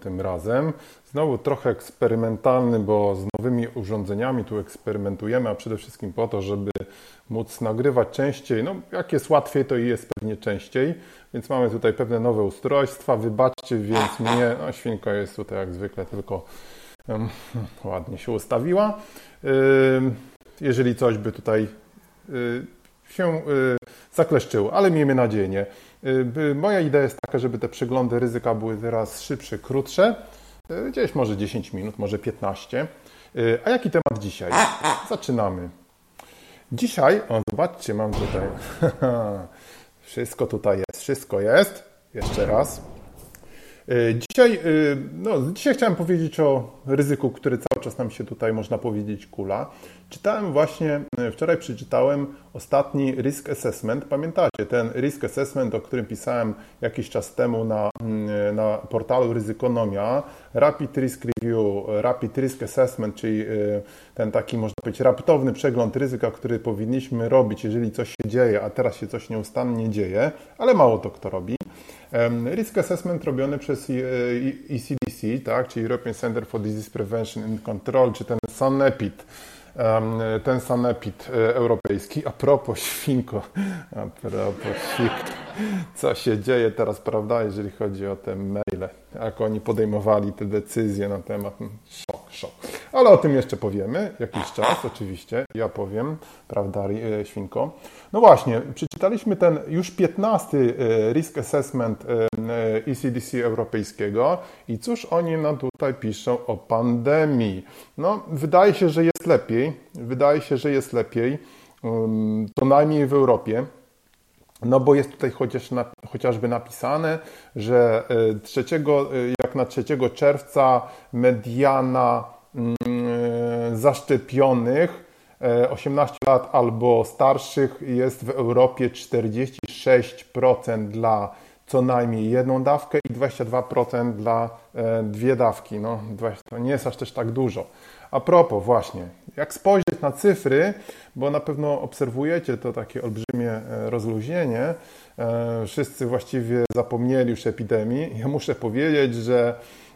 tym razem. Znowu trochę eksperymentalny, bo z nowymi urządzeniami tu eksperymentujemy, a przede wszystkim po to, żeby móc nagrywać częściej. No, jak jest łatwiej, to i jest pewnie częściej. Więc mamy tutaj pewne nowe ustrojstwa. Wybaczcie więc mnie. No, świnka jest tutaj jak zwykle, tylko um, ładnie się ustawiła. jeżeli coś by tutaj y, się y, zakleszczyło, ale miejmy nadzieję nie. Y, moja idea jest taka, żeby te przeglądy ryzyka były teraz szybsze, krótsze, y, gdzieś może 10 minut, może 15. Y, a jaki temat dzisiaj? Zaczynamy. Dzisiaj, o zobaczcie, mam tutaj, wszystko tutaj jest, wszystko jest. Jeszcze raz. Dzisiaj, no, dzisiaj chciałem powiedzieć o ryzyku, który cały czas nam się tutaj, można powiedzieć, kula. Czytałem właśnie, e, wczoraj przeczytałem ostatni risk assessment. Pamiętacie, ten risk assessment, o którym pisałem jakiś czas temu na, mm, na portalu Ryzykonomia, Rapid Risk Review, Rapid Risk Assessment, czyli e, ten taki, można powiedzieć, raptowny przegląd ryzyka, który powinniśmy robić, jeżeli coś się dzieje, a teraz się coś nieustannie dzieje, ale mało to kto robi. Risk Assessment robiony przez ECDC, e tak, czyli European Center for Disease Prevention and Control, czy ten SANEPID ten sanepid e, europejski. A propos świnko, a propos świnko, co się dzieje teraz, prawda, jeżeli chodzi o te maile, jak oni podejmowali te decyzje na temat. Ale o tym jeszcze powiemy, jakiś czas oczywiście, ja powiem, prawda, e, świnko. No właśnie, przeczytaliśmy ten już 15 e, risk assessment ECDC europejskiego i cóż oni nam tutaj piszą o pandemii. No, wydaje się, że jest lepiej, wydaje się, że jest lepiej, to najmniej w Europie. No bo jest tutaj chociaż na, chociażby napisane, że 3, e, e, jak na 3 czerwca mediana e, zaszczepionych 18 lat albo starszych jest w Europie 46% dla co najmniej jedną dawkę i 22% dla dwie dawki. No, to nie jest aż też tak dużo. A propos, właśnie, jak spojrzeć na cyfry, bo na pewno obserwujecie to takie olbrzymie e, rozluźnienie, e, wszyscy właściwie zapomnieli już epidemii. Ja muszę powiedzieć, że e,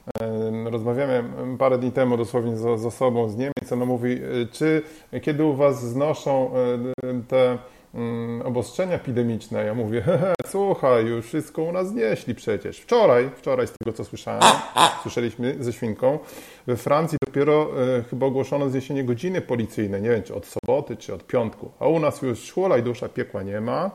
rozmawiamy parę dni temu dosłownie z, osobą z Niemiec, ona mówi, czy kiedy u Was znoszą te Mm, obostrzenia epidemiczne. Ja mówię, hehe, słuchaj, już wszystko u nas znieśli przecież. Wczoraj, wczoraj z tego co słyszałem, słyszeliśmy ze świnką, we Francji dopiero e, chyba ogłoszono zniesienie godziny policyjnej, nie wiem czy od soboty, czy od piątku. A u nas już szłola i dusza piekła nie ma.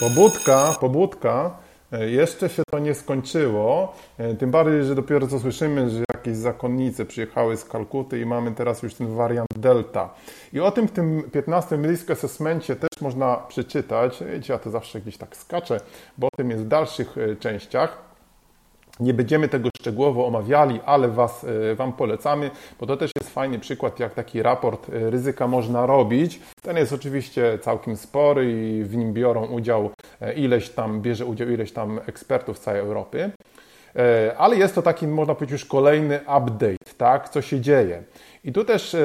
Pobudka, pobudka, e, jeszcze się to nie skończyło, e, tym bardziej, że dopiero co słyszymy, że jakieś zakonnice przyjechały z Kalkuty i mamy teraz już ten wariant Delta. I o tym w tym 15 risk assessmentie też można przeczytać. Wiecie, ja to zawsze gdzieś tak skaczę, bo o tym jest w dalszych e, częściach. Nie będziemy tego szczegółowo omawiali, ale was, e, Wam polecamy, bo to też jest fajny przykład, jak taki raport e, ryzyka można robić. Ten jest oczywiście całkiem spory i w nim biorą udział ileś tam, bierze udział ileś tam ekspertów z całej Europy. Ale jest to taki, można powiedzieć, już kolejny update, tak, co się dzieje. I tu też,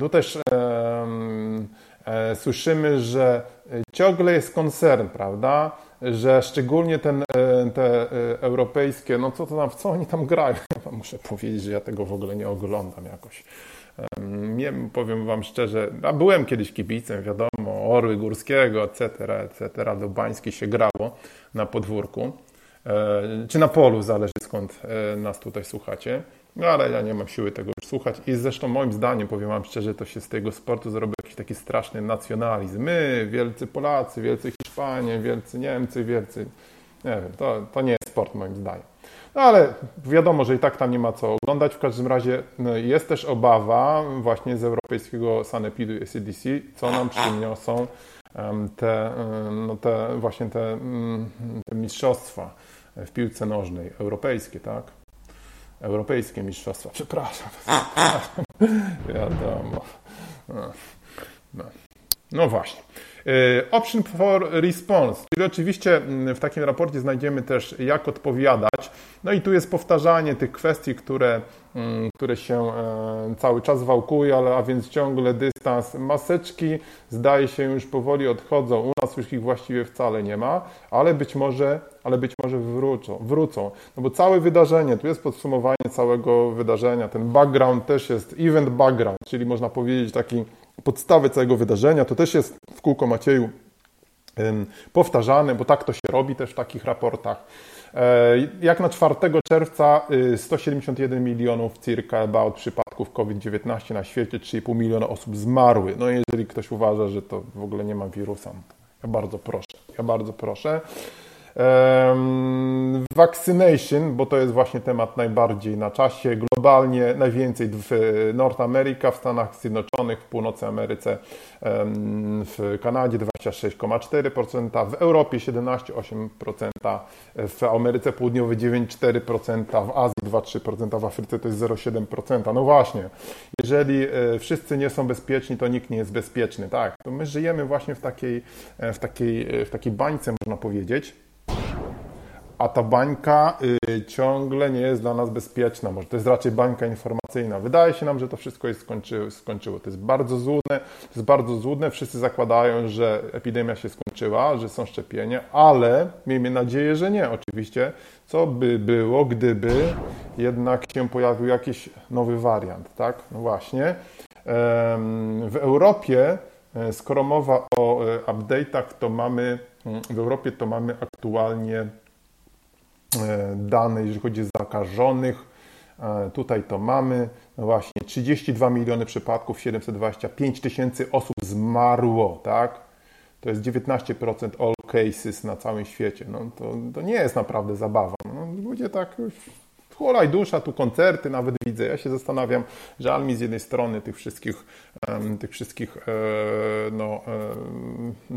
tu też e, słyszymy, że ciągle jest koncern, prawda? Że szczególnie ten, e, te e, europejskie, no co to tam, w co oni tam grają? Muszę powiedzieć, że ja tego w ogóle nie oglądam jakoś. Nie powiem Wam szczerze, a byłem kiedyś kibicem, wiadomo, Orły Górskiego, etc., etc., do Bańskiej się grało na podwórku, czy na polu, zależy skąd nas tutaj słuchacie. No ale ja nie mam siły tego już słuchać. I zresztą moim zdaniem, powiem Wam szczerze, to się z tego sportu zrobił jakiś taki straszny nacjonalizm. My, wielcy Polacy, wielcy Hiszpanie, wielcy Niemcy, wielcy... Nie wiem, to, to nie jest sport moim zdaniem. No ale wiadomo, że i tak tam nie ma co oglądać. W każdym razie no, jest też obawa właśnie z europejskiego sanepidu i CDC, co nam przyniosą te, no te właśnie te, mm, te mistrzostwa w piłce nożnej europejskie, tak? Europejskie mistrzostwa, przepraszam. Wiadomo. No, no. no właśnie. E, option for response, czyli oczywiście mm, w takim raporcie znajdziemy też jak odpowiadać. No i tu jest powtarzanie tych kwestii, które, mm, które się e, cały czas wałkuje, ale a więc ciągle dystans. Maseczki zdaje się już powoli odchodzą. U nas już ich właściwie wcale nie ma, ale być może, ale być może wrócą, wrócą. No bo całe wydarzenie, tu jest podsumowanie całego wydarzenia. Ten background też jest event background, czyli można powiedzieć taki podstawy całego wydarzenia. To też jest w kółko Macieju powtarzane, bo tak to się robi też w takich raportach. E, jak na 4 czerwca 171 y, milionów circa about przypadków COVID-19 na świecie, 3,5 miliona osób zmarły. No jeżeli ktoś uważa, że to w ogóle nie ma wirusa, ja bardzo proszę, ja bardzo proszę. Vaccination, bo to jest właśnie temat najbardziej na czasie. Globalnie najwięcej w North America, w Stanach Zjednoczonych, w Północy Ameryce, w Kanadzie 26,4%, w Europie 17,8%, w Ameryce Południowej 9,4%, w Azji 2,3%, w Afryce to jest 0,7%. No właśnie, jeżeli e, wszyscy nie są bezpieczni, to nikt nie jest bezpieczny. Tak, to my żyjemy właśnie w takiej, e, w takiej, e, w takiej bańce, można powiedzieć a ta bańka y, ciągle nie jest dla nas bezpieczna. Może to jest raczej bańka informacyjna. Wydaje się nam, że to wszystko jest skończyło. skończyło. To jest bardzo złudne, to jest bardzo złudne. Wszyscy zakładają, że epidemia się skończyła, że są szczepienia, ale miejmy nadzieję, że nie. Oczywiście, co by było, gdyby jednak się pojawił jakiś nowy wariant, tak? No właśnie. W Europie, e, skoro mowa o e, update'ach, to mamy w Europie to mamy aktualnie dane, jeżeli chodzi o zakażonych. E, tutaj to mamy, no właśnie, 32 miliony przypadków, 725 tysięcy osób zmarło, tak? To jest 19% all cases na całym świecie. No to, to nie jest naprawdę zabawa. No, ludzie tak hulaj dusza, tu koncerty nawet widzę. Ja się zastanawiam, żal mi z jednej strony tych wszystkich, tych wszystkich e, no,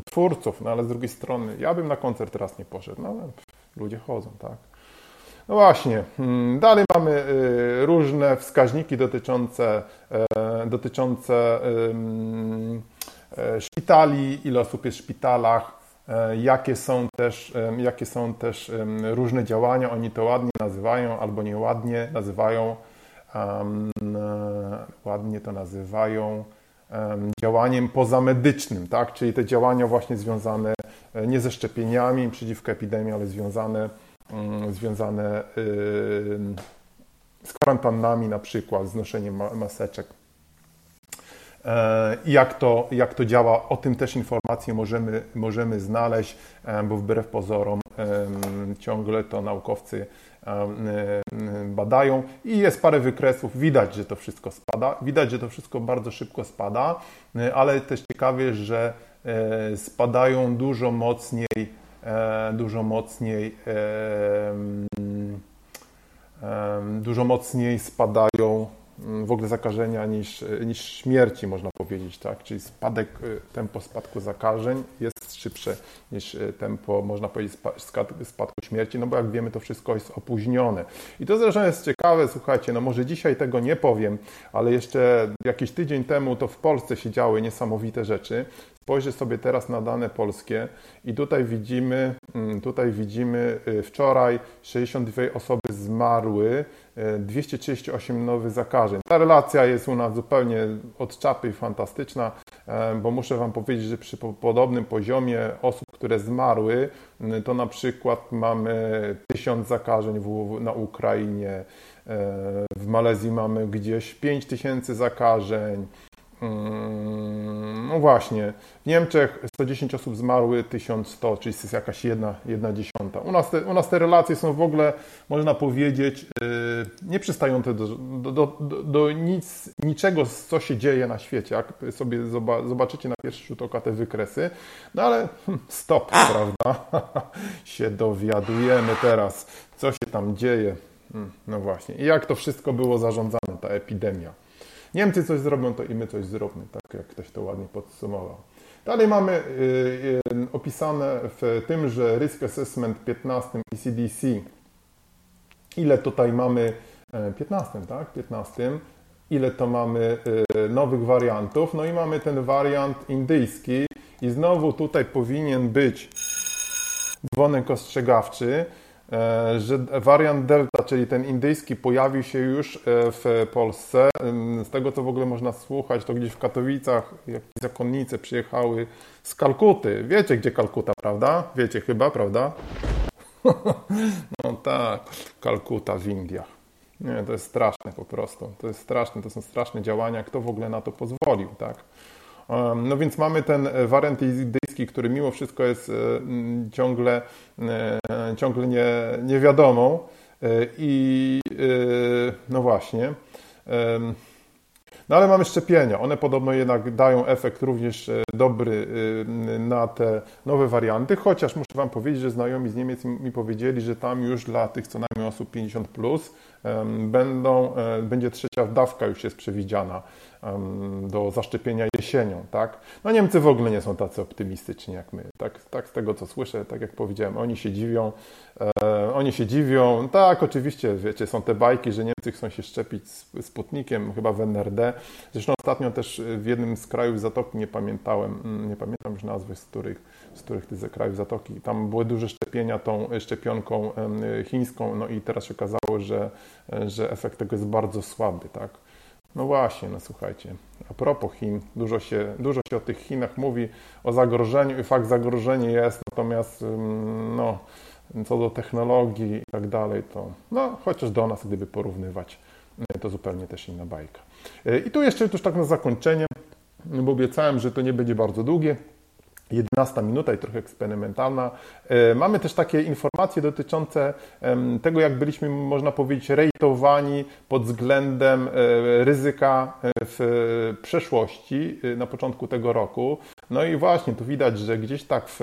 twórców, no ale z drugiej strony ja bym na koncert raz nie poszedł, no ale ludzie chodzą, tak. No właśnie, hmm, dalej mamy y, różne wskaźniki dotyczące, e, dotyczące e, szpitali, ile osób jest w szpitalach, jakie są też, jakie są też różne działania. Oni to ładnie nazywają albo nieładnie nazywają, ładnie to nazywają działaniem pozamedycznym, tak? czyli te działania właśnie związane nie ze szczepieniami przeciwko epidemii, ale związane Mm, związane z kwarantannami na przykład, z noszeniem maseczek. E, jak to, jak to działa, o tym też informacje możemy, możemy znaleźć, e, bo wbrew pozorom ciągle to naukowcy badają. I jest parę wykresów, widać, że to wszystko spada, widać, że to wszystko bardzo szybko spada, e, ale też ciekawie, że spadają dużo mocniej dużo mocniej dużo mocniej spadają w ogóle zakażenia niż, niż śmierci, można powiedzieć, tak? Czyli spadek, e, tempo spadku zakażeń jest szybsze niż e, tempo, można powiedzieć, spadku śmierci, no bo jak wiemy, to wszystko jest opóźnione. I to zresztą jest ciekawe, słuchajcie, no może dzisiaj tego nie powiem, ale jeszcze jakiś tydzień temu to w Polsce się działy niesamowite rzeczy. Spojrzę sobie teraz na dane polskie i tutaj widzimy, mm, tutaj widzimy y, wczoraj 62 osoby zmarły, 238 y, nowych zakażeń. Ta relacja jest u nas zupełnie od czapy i fantastyczna, e, bo muszę Wam powiedzieć, że przy podobnym poziomie osób, które zmarły, to na przykład mamy 1000 zakażeń w, na Ukrainie, e, w Malezji mamy gdzieś 5000 zakażeń, Mm, no właśnie, w Niemczech 110 osób zmarły, 1100, czyli jest jakaś jedna, jedna dziesiąta. U nas, te, u nas te relacje są w ogóle, można powiedzieć, yy, nieprzystające do, do, do, do, nic, niczego, co się dzieje na świecie. Jak sobie zobaczycie na pierwszy rzut oka te wykresy, no ale hm, stop, prawda? się dowiadujemy teraz, co się tam dzieje. Hmm, no właśnie. I jak to wszystko było zarządzane, ta epidemia. Niemcy coś zrobią, to i my coś zróbmy, tak jak ktoś to ładnie podsumował. Dalej mamy y, y, opisane w tymże Risk Assessment 15 ECDC, ile tutaj mamy 15, tak? 15. Ile to mamy nowych wariantów? No i mamy ten wariant indyjski i znowu tutaj powinien być dzwonek ostrzegawczy, E, że wariant Delta, czyli ten indyjski, pojawił się już e, w Polsce. Z tego, co w ogóle można słuchać, to gdzieś w Katowicach jakieś zakonnice przyjechały z Kalkuty. Wiecie, gdzie Kalkuta, prawda? Wiecie chyba, prawda? no tak, Kalkuta w Indiach. Nie, to jest straszne po prostu. To jest straszne, to są straszne działania. Kto w ogóle na to pozwolił, tak? No więc mamy ten wariant indyjski, który mimo wszystko jest e, ciągle, e, ciągle nie, e, i no właśnie. No ale mamy szczepienia. One podobno jednak dają efekt również dobry na te nowe warianty, chociaż muszę Wam powiedzieć, że znajomi z Niemiec mi powiedzieli, że tam już dla tych co najmniej osób 50 plus będą, będzie trzecia dawka już jest przewidziana do zaszczepienia jesienią, tak? No Niemcy w ogóle nie są tacy optymistyczni jak my, tak, tak z tego co słyszę, tak jak powiedziałem, oni się dziwią, e, oni się dziwią, tak oczywiście, wiecie, są te bajki, że Niemcy chcą się szczepić z Sputnikiem, chyba w NRD, zresztą ostatnio też w jednym z krajów Zatoki, nie pamiętałem, mm, nie pamiętam już nazwy, z których, z których tych krajów Zatoki, tam były duże szczepienia tą szczepionką chińską, no i teraz się okazało, że, że efekt tego jest bardzo słaby, tak? No właśnie, no słuchajcie, a propos Chin, dużo się, dużo się o tych Chinach mówi, o zagrożeniu i fakt zagrożenie jest, natomiast no, co do technologii i tak dalej, to no, chociaż do nas, gdyby porównywać, to zupełnie też inna bajka. I tu jeszcze już tak na zakończenie, bo obiecałem, że to nie będzie bardzo długie, 11 minuta i trochę eksperymentalna. E, mamy też takie informacje dotyczące tego, jak byliśmy, można powiedzieć, rejtowani pod względem e, ryzyka e, w przeszłości na początku tego roku. No i właśnie tu widać, że gdzieś tak w,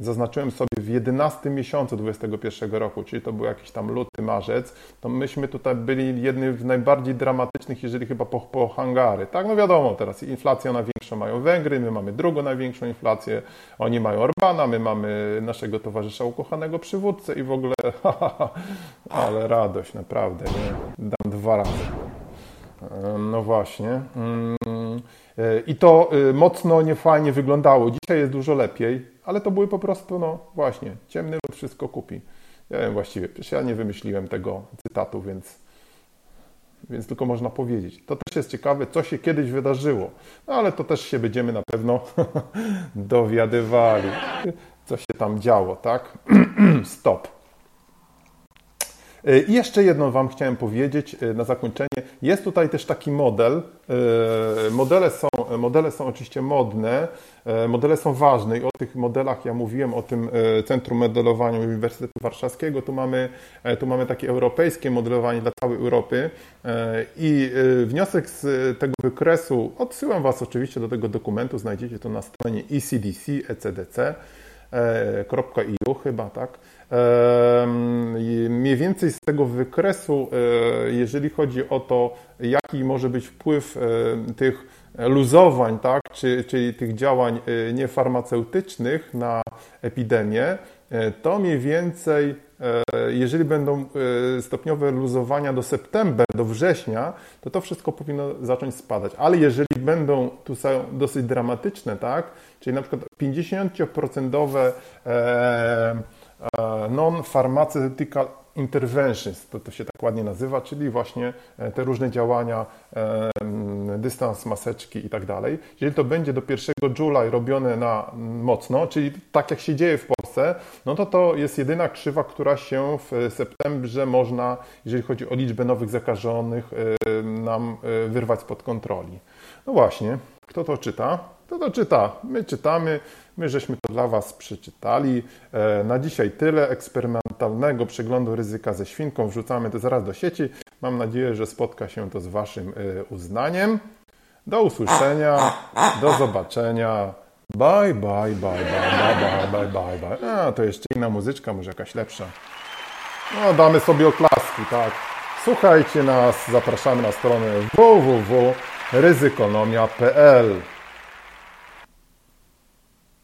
zaznaczyłem sobie w 11 miesiącu 2021 roku, czyli to był jakiś tam luty, marzec, to myśmy tutaj byli jednym z najbardziej dramatycznych, jeżeli chyba po, po Hangary. Tak, no wiadomo, teraz inflacja największą mają Węgry, my mamy drugą największą inflację, oni mają Orbana, my mamy naszego towarzysza ukochanego przywódcę i w ogóle, ale radość, naprawdę, nie? Dam dwa razy. No właśnie. I to y, mocno niefajnie wyglądało. Dzisiaj jest dużo lepiej, ale to były po prostu, no właśnie, ciemny lud wszystko kupi. Ja wiem właściwie, przecież ja nie wymyśliłem tego cytatu, więc, więc tylko można powiedzieć. To też jest ciekawe, co się kiedyś wydarzyło. No ale to też się będziemy na pewno dowiadywali, co się tam działo, tak? Stop. I jeszcze jedno Wam chciałem powiedzieć e, na zakończenie. Jest tutaj też taki model. E, modele są, modele są oczywiście modne, e, modele są ważne i o tych modelach ja mówiłem, o tym Centrum Modelowania Uniwersytetu Warszawskiego. Tu mamy, tu mamy takie europejskie modelowanie dla całej Europy i wniosek z tego wykresu, odsyłam Was oczywiście do tego dokumentu, znajdziecie to na stronie ECDC, ecdc.eu chyba, tak? Mniej więcej z tego wykresu, e, jeżeli chodzi o to, jaki może być wpływ e, tych luzowań, tak, czy, czyli tych działań e, niefarmaceutycznych na epidemię, to mniej więcej, jeżeli będą stopniowe luzowania do septembra, do września, to to wszystko powinno zacząć spadać. Ale jeżeli będą tu są dosyć dramatyczne, tak, czyli na przykład 50% E, non-pharmaceutical interventions, to, to się tak ładnie nazywa, czyli właśnie e, te różne działania, e, dystans, maseczki i tak dalej. Jeżeli to będzie do 1 July robione na mocno, czyli tak jak się dzieje w Polsce, no to to jest jedyna krzywa, która się w septembrze można, jeżeli chodzi o liczbę nowych zakażonych, nam wyrwać spod kontroli. No właśnie, kto to czyta? Kto to czyta? My czytamy, My żeśmy to dla Was przeczytali. E, na dzisiaj tyle eksperymentalnego przeglądu ryzyka ze świnką. Wrzucamy to zaraz do sieci. Mam nadzieję, że spotka się to z Waszym e, uznaniem. Do usłyszenia, do zobaczenia. Bye, bye, bye, bye, bye, bye, bye, bye. A, to jeszcze inna muzyczka, może jakaś lepsza. No, damy sobie oklaski, tak. Słuchajcie nas, zapraszamy na stronę www.ryzykonomia.pl